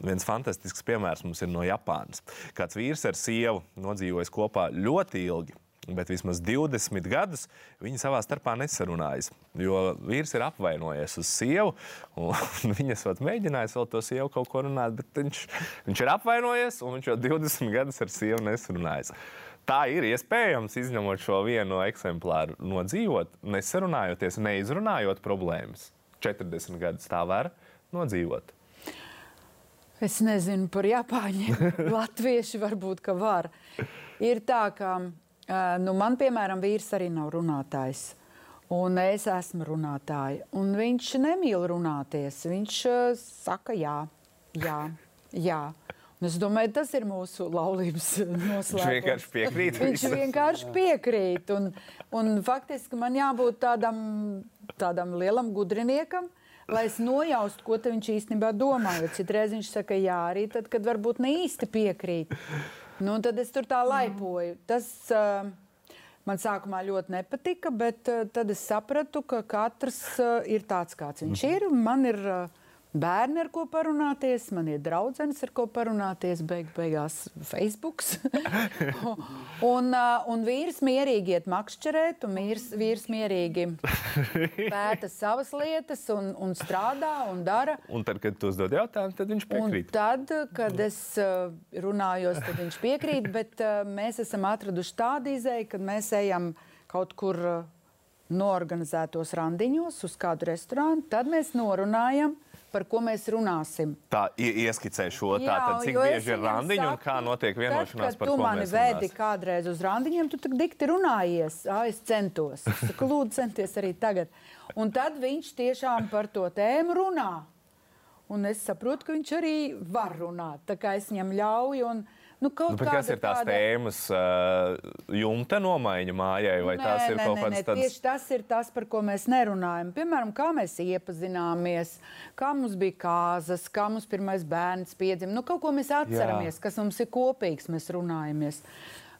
Viens fantastisks piemērs mums ir no Japānas. Kāds vīrs ar sievu nodzīvojis kopā ļoti ilgi, bet vismaz 20 gadus viņi savā starpā nesarunājas. Jo vīrs ir apvainojies uz sievu, un [LAUGHS] viņa esot mēģinājis vēl to sievu kaut ko runāt, bet viņš, viņš ir apvainojies, un viņš jau 20 gadus ar sievu nesarunājas. Tā ir iespējams, izņemot šo vienu eksemplāru, nodzīvot, nesarunājoties, neizrunājot problēmas. 40 gadus tā var nodzīvot. Es nezinu par Japāņiem. [LAUGHS] Latvieši varbūt ka var. Ir tā, ka nu, man, piemēram, vīrs arī nav runātājs. Un es esmu runātāja. Un viņš nemīl runāties. Viņš uh, saka, jā, jā, jā. Un es domāju, tas ir mūsu laulības [LAUGHS] noslēpums. Viņš vienkārši piekrīt. Viņš vienkārši piekrīt. Un, un faktiski man jābūt tādam, tādam lielam gudriniekam, lai es nojaustu, ko viņš īstenībā domā. Jo citreiz viņš saka, jā, arī tad, kad varbūt ne īsti piekrīt. Nu, tad es tur tā laipoju. Tas uh, man sākumā ļoti nepatika, bet uh, tad es sapratu, ka katrs uh, ir tāds, kāds viņš ir. Man ir uh, bērni, ar ko parunāties, man ir draudzenes, ar ko parunāties, beig, beigās Facebook. [LAUGHS] un, uh, un vīrs mierīgi iet makšķerēt, un vīrs, vīrs mierīgi pēta savas lietas un, un strādā un dara. Un tad, kad tu uzdod jautājumu, tad viņš piekrīt. Un tad, kad es uh, runājos, tad viņš piekrīt, bet uh, mēs esam atraduši tādu izēju, kad mēs ejam kaut kur uh, noorganizētos randiņos uz kādu restorānu, tad mēs norunājam, par ko mēs runāsim. Tā ieskicē šo, Jā, tātad, cik bieži ir randiņi un kā notiek vienošanās tad, par ko mēs runāsim. Tu mani vēdi kādreiz uz randiņiem, tu tak dikti runājies. Ā, es centos. Saku, lūdzu, centies arī tagad. Un tad viņš tiešām par to tēmu runā. Un es saprotu, ka viņš arī var runāt. Tā kā es viņam ļauju. Un, Nu, nu, kas ir tās tāda... tēmas, uh, jumta nomaiņa mājai, vai nē, tās ir nē, kaut kādas tādas? Tieši tas ir tas, par ko mēs nerunājam. Piemēram, kā mēs iepazināmies, kā mums bija kāzas, kā mums pirmais bērns piedzima. Nu, kaut ko mēs atceramies, Jā. kas mums ir kopīgs, mēs runājamies.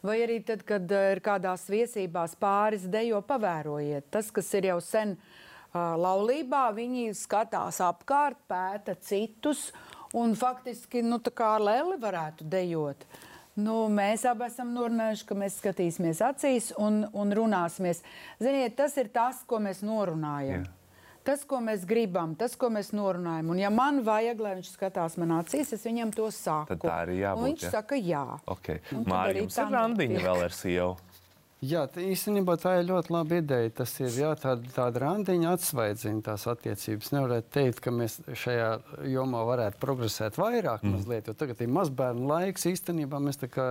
Vai arī tad, kad ir kādās viesībās pāris dejo, pavērojiet. Tas, kas ir jau sen uh, laulībā, viņi skatās apkārt, pēta citus un faktiski nu, kā ar Lēli varētu dejot. Nu, mēs abi esam norunājuši, ka mēs skatīsimies acīs un, un runāsimies. Ziniet, tas ir tas, ko mēs norunājam. Jā. Tas, ko mēs gribam, tas, ko mēs norunājam. Un, ja man vajag, lai viņš skatās man acīs, es viņam to saku. Tad tā arī jābūt. Un viņš ja? saka, jā. Okay. Mārija, jums ir randiņa vēl ar sievu. Jā, īstenībā tā ir ļoti laba ideja. Tas ir jā, tāda, tāda randiņa atsvaidzina tās attiecības. Nevarētu teikt, ka mēs šajā jomā varētu progresēt vairāk, mm. mazliet, jo tagad ir mazbērnu laiks. Īstenībā mēs tā kā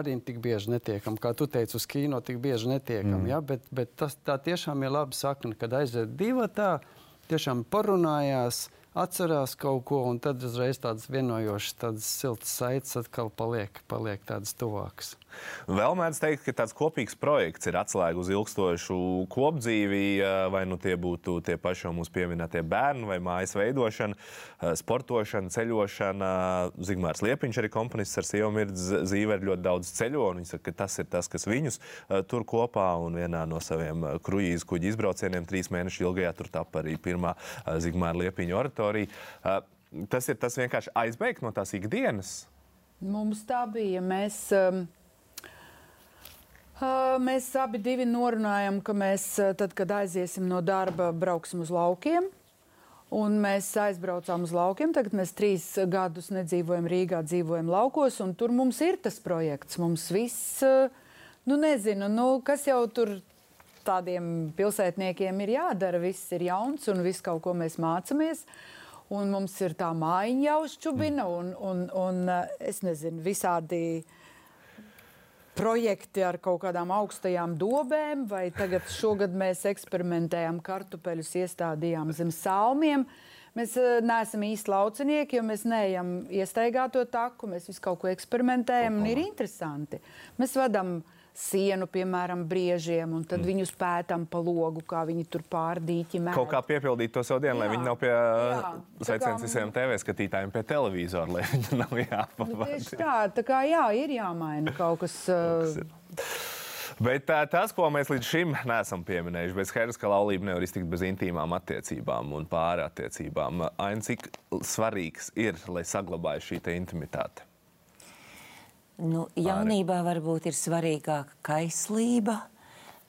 arī tik bieži netiekam, kā tu teici, uz kino tik bieži netiekam. Mm. Ja? Bet, bet tas tā tiešām ir laba sakna, kad aiziet divi tā, tiešām parunājās atcerās kaut ko, un tad uzreiz tādas vienojošas, tādas siltas saites atkal paliek, paliek tādas tuvākas. Vēl mēdz teikt, ka tāds kopīgs projekts ir atslēga uz ilgstošu kopdzīvi, vai nu tie būtu tie paši jau mūsu pieminētie bērni, vai mājas veidošana, sportošana, ceļošana. Zigmārs Liepiņš, arī komponists ar sievu mirdz zīve, ir ļoti daudz ceļo, un viņš saka, ka tas ir tas, kas viņus tur kopā, un vienā no saviem kruīzu kuģi izbraucieniem trīs mēnešu ilgajā tur tapa arī pirmā Zigmāra Liepiņa oratorija. Tas ir tas vienkārši aizbēgt no tās ikdienas. Mums tā bija. Mēs, um, Mēs abi divi norunājam, ka mēs, tad, kad aiziesim no darba, brauksim uz laukiem. Un mēs aizbraucām uz laukiem. Tagad mēs trīs gadus nedzīvojam Rīgā, dzīvojam laukos. Tur mums ir tas projekts. Mums viss, nu nezinu, nu, kas jau tur tādiem pilsētniekiem ir jādara. Viss ir jauns un viss kaut ko mēs mācāmies. Un mums ir tā mājiņa jau šķubina un, un, un es nezinu, visādi projekti ar kaut kādām augstajām dobēm, vai tagad šogad mēs eksperimentējam kartupeļus, iestādījām zem salmiem. Mēs uh, neesam īsti laucinieki, jo mēs neejam iestaigāto taku, mēs visu kaut ko eksperimentējam un ir interesanti. Mēs vadām sienu, piemēram, briežiem, un tad mm. viņus pētām pa logu, kā viņi tur pārdīķi mēģina. Kaut kā piepildīt to savu dienu, jā. lai viņi nav pie sveiciens visiem TV skatītājiem pie televizora, lai [LAUGHS] viņi nav jāpavada. Nu, tieši tā, tā kā jā, ir jāmaina kaut kas. [LAUGHS] Uh, Bet tā, tas, ko mēs līdz šim neesam pieminējuši, bez skaidrs, ka laulība nevar iztikt bez intīmām attiecībām un pārattiecībām. Aina, cik svarīgs ir, lai saglabātu šī intimitāte? Nu, jaunībā varbūt ir svarīgāka kaislība,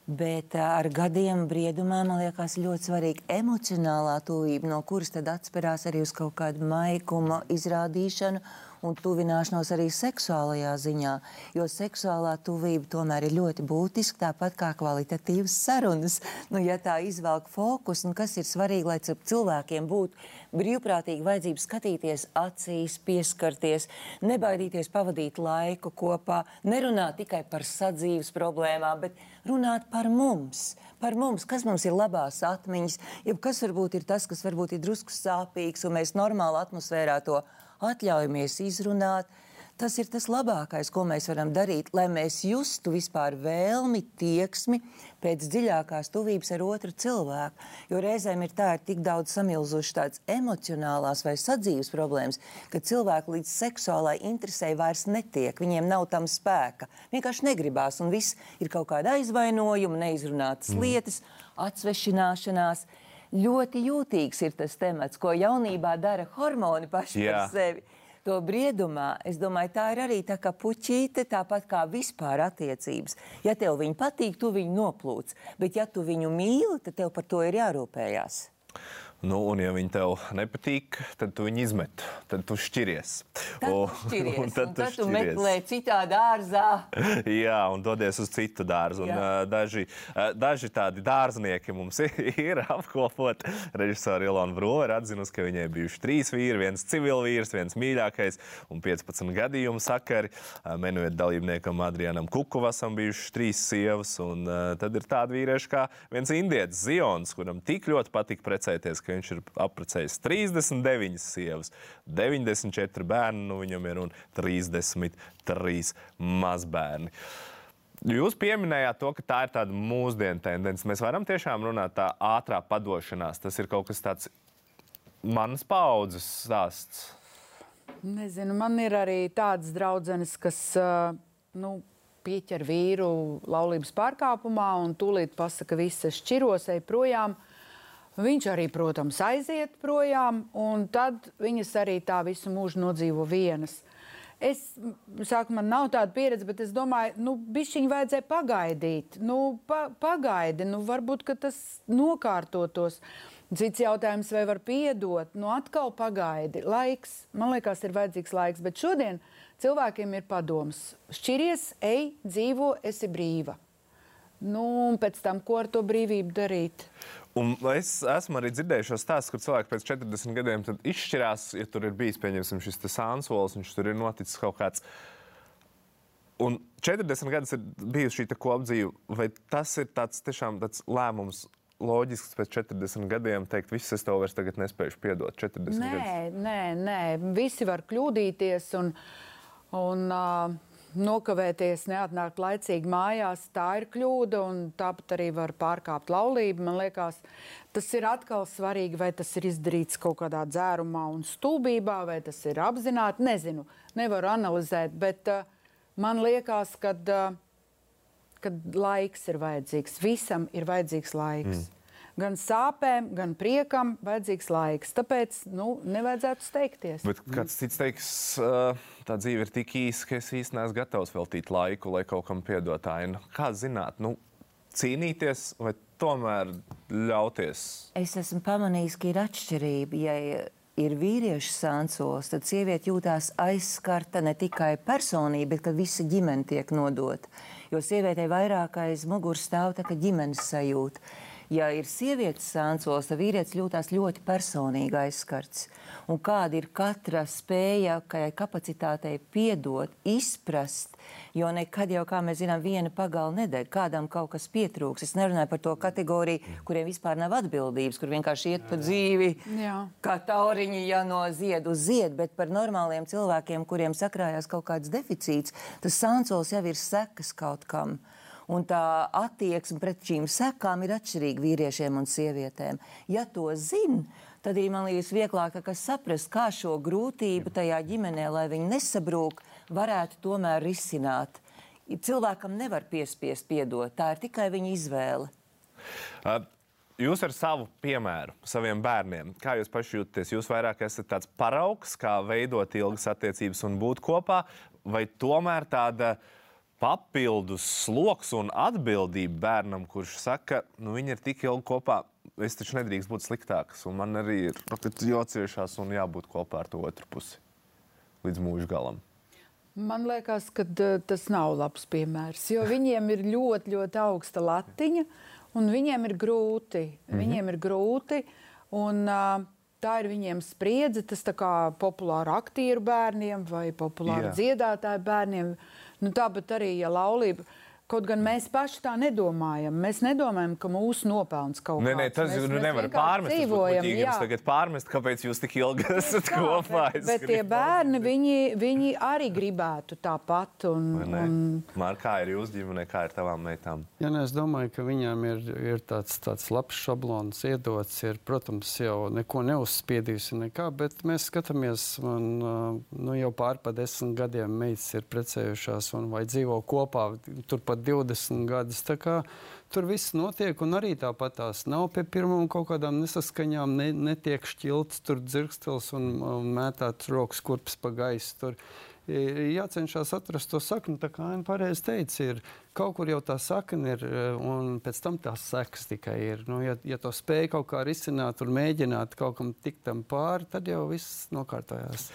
bet ar gadiem briedumā man liekas ļoti svarīga emocionālā tuvība, no kuras tad atspērās arī uz kaut kādu maikumu izrādīšanu un tuvināšanos arī seksuālajā ziņā, jo seksuālā tuvība tomēr ir ļoti būtiska, tāpat kā kvalitatīvas sarunas. Nu, ja tā izvelk fokus, nu, kas ir svarīgi, lai cilvēkiem būtu brīvprātīgi vajadzība skatīties acīs, pieskarties, nebaidīties pavadīt laiku kopā, nerunāt tikai par sadzīves problēmām, bet runāt par mums, par mums, kas mums ir labās atmiņas, jeb kas varbūt ir tas, kas varbūt ir drusku sāpīgs, un mēs normāli atmosfērā to atļaujamies izrunāt. Tas ir tas labākais, ko mēs varam darīt, lai mēs justu vispār vēlmi, tieksmi pēc dziļākās tuvības ar otru cilvēku. Jo reizēm ir tā, ir tik daudz samilzušas tādas emocionālās vai sadzīves problēmas, ka cilvēki līdz seksuālai interesei vairs netiek. Viņiem nav tam spēka. Vienkārši negribās, un viss ir kaut kāda aizvainojuma, neizrunātas mm. lietas, atsvešināšanās ļoti jūtīgs ir tas temats, ko jaunībā dara hormoni paši Jā. par sevi. To briedumā, es domāju, tā ir arī tā kā puķīte, tāpat kā vispār attiecības. Ja tev viņa patīk, tu viņu noplūc, bet ja tu viņu mīli, tad tev par to ir jārūpējās. Nu, un, ja viņi tev nepatīk, tad tu viņu izmet, tad tu šķiries. Tad tu šķiries, un, tad, un tu, tad tu meklē citā dārzā. [LAUGHS] Jā, un dodies uz citu dārzu. Un, uh, daži, uh, daži tādi dārznieki mums ir, [LAUGHS] ir apkopot. Režisori Ilona Brūve ir atzinusi, ka viņai bijuši trīs vīri, viens civilvīrs, viens mīļākais un 15 gadījumu sakari. Uh, menuet dalībniekam Adrianam Kukuvasam bijuši trīs sievas, un uh, tad ir tādi vīrieši kā viens indietis Zions, kuram tik ļoti patika precēties, ka viņš ir apprecējis 39 sievas, 94 bērni nu viņam ir un 33 mazbērni. Jūs pieminējāt to, ka tā ir tāda mūsdienu tendence. Mēs varam tiešām runāt tā ātrā padošanās. Tas ir kaut kas tāds manas paudzes stāsts. Nezinu, man ir arī tādas draudzenes, kas nu, pieķer vīru laulības pārkāpumā un tūlīt pasaka, ka viss ir šķiros, ej projām. Uh, Viņš arī, protams, aiziet projām, un tad viņas arī tā visu mūžu nodzīvo vienas. Es saku, man nav tāda pieredze, bet es domāju, nu, bišķiņi vajadzēja pagaidīt. Nu, pa, pagaidi, nu, varbūt, ka tas nokārtotos. Cits jautājums, vai var piedot, nu, atkal pagaidi. Laiks, man liekas, ir vajadzīgs laiks, bet šodien cilvēkiem ir padoms. Šķiries, ej, dzīvo, esi brīva. Nu, un pēc tam, ko ar to brīvību darīt? Un es esmu arī dzirdējis šo stāstu, kur cilvēki pēc 40 gadiem izšķirās, ja tur ir bijis šis sānsolis, un tur ir noticis kaut kāds. Un 40 gadus ir bijusi šī kopdzīve, vai tas ir tāds tiešām tāds lēmums, loģisks pēc 40 gadiem teikt, viss es tev vairs nespēju piedot. 40 nē, gadus. nē, nē, visi var kļūdīties. Un, un, uh, nokavēties, neatnākt laicīgi mājās, tā ir kļūda, un tāpat arī var pārkāpt laulību. Man liekas, tas ir atkal svarīgi, vai tas ir izdarīts kaut kādā dzērumā un stulbībā, vai tas ir apzināti. Nezinu, nevaru analizēt, bet uh, man liekas, ka uh, laiks ir vajadzīgs. Visam ir vajadzīgs laiks. Mm gan sāpēm, gan priekam vajadzīgs laiks. Tāpēc nu, nevajadzētu steigties. Bet kāds cits teiks, tā dzīve ir tik īsa, ka es īstenībā neesmu gatavs veltīt laiku, lai kaut kam piedotāju. Nu, kā zināt, nu, cīnīties vai tomēr ļauties? Es esmu pamanījis, ka ir atšķirība. Ja ir vīriešu sāncos, tad sieviete jūtās aizskarta ne tikai personība, bet ka visa ģimene tiek nodota. Jo sievietei vairāk aiz muguras stāv tā ģimenes sajūta. Ja ir sievietes sāncols, tad vīrietis jūtas ļoti personīgi aizskarts. Un kāda ir katra spēja, kapacitātei piedot, izprast, jo nekad jau, kā mēs zinām, viena pagala nedēļa, kādam kaut kas pietrūks. Es nerunāju par to kategoriju, kuriem vispār nav atbildības, kur vienkārši iet pa dzīvi, Jā. kā tauriņi, ja no ziedu uz ziedu, bet par normāliem cilvēkiem, kuriem sakrājās kaut kāds deficīts, tas sāncols jau ir sekas kaut kam un tā attieksme pret šīm sekām ir atšķirīga vīriešiem un sievietēm. Ja to zina, tad arī man liekas vieglāk saprast, kā šo grūtību tajā ģimenē, lai viņi nesabrūk, varētu tomēr risināt. Cilvēkam nevar piespiest piedot, tā ir tikai viņa izvēle. Jūs ar savu piemēru, saviem bērniem, kā jūs paši jūtaties? Jūs vairāk esat tāds paraugs, kā veidot ilgas attiecības un būt kopā, vai tomēr tāda uh, papildus sloks un atbildība bērnam, kurš saka, nu, viņi ir tik ilgi kopā. Es taču nedrīkst būt sliktāks, un man arī ir jāciešās un jābūt kopā ar to otru pusi līdz mūža galam. Man liekas, ka tas nav labs piemērs, jo viņiem ir ļoti, ļoti augsta latiņa, un viņiem ir grūti. Mm -hmm. Viņiem ir grūti, un uh, tā ir viņiem spriedze. Tas kā populāri aktieru bērniem vai populāri Jā. dziedātāju bērniem. Nu, tāpat arī, ja laulība Kaut gan mēs paši tā nedomājam. Mēs nedomājam, ka mūsu nopelns kaut kādā veidā. Tas mēs, nu, nevar pārmest. Dzīvojam, jums tagad pārmest, kāpēc jūs tik ilgi esat tā, kopā. Bet, bet tie bērni, viņi, viņi arī gribētu tāpat. Un, un... Mār, kā ir jūsu ģimene, kā ir tavām meitām? Ja, ne, es domāju, ka viņām ir, ir tāds, tāds labs šablons iedots. Ir, protams, jau neko neuzspiedījusi nekā, bet mēs skatāmies, man nu, jau pār pa desmit gadiem meitas ir precējušās un vai dzīvo kopā turpat 20 gadus. Tur viss notiek, un arī tāpat tās nav pie pirmām kaut kādām nesaskaņām, ne, netiek šķilts, tur dzirkstels un, un mētāts rokas kurpes pa gaisu. Tur ir jācenšas atrast to sakni. Tā kā Aina pareizi teica, ir kaut kur jau tā sakne ir, un pēc tam tās sekas tikai ir. Nu, ja, ja to spēj kaut kā risināt un mēģināt kaut kam tikt tam pāri, tad jau viss nokārtojās.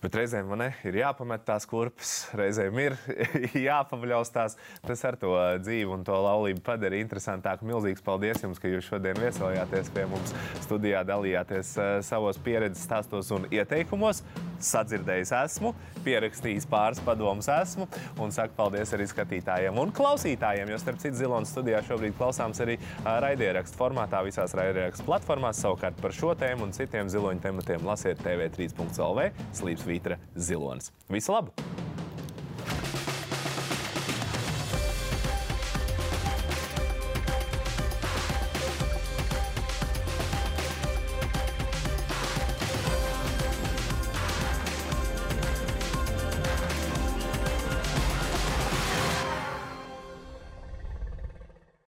Bet reizēm man ir jāpamet tās kurpes, reizēm ir [LAUGHS] jāpavaļaus tās. Tas ar to dzīvi un to laulību padara interesantāku. Milzīgs paldies jums, ka jūs šodien viesojāties pie mums studijā, dalījāties uh, savos pieredzes stāstos un ieteikumos. Sadzirdējis esmu, pierakstījis pāris padomus esmu un saku paldies arī skatītājiem un klausītājiem, jo starp citu Zilonas studijā šobrīd klausāms arī uh, raidierakstu formātā visās raidierakstu platformās. Savukārt par šo tēmu un citiem ziloņu tematiem lasiet tv3.lv. Slīps Vītra Zilonis. Visu labu!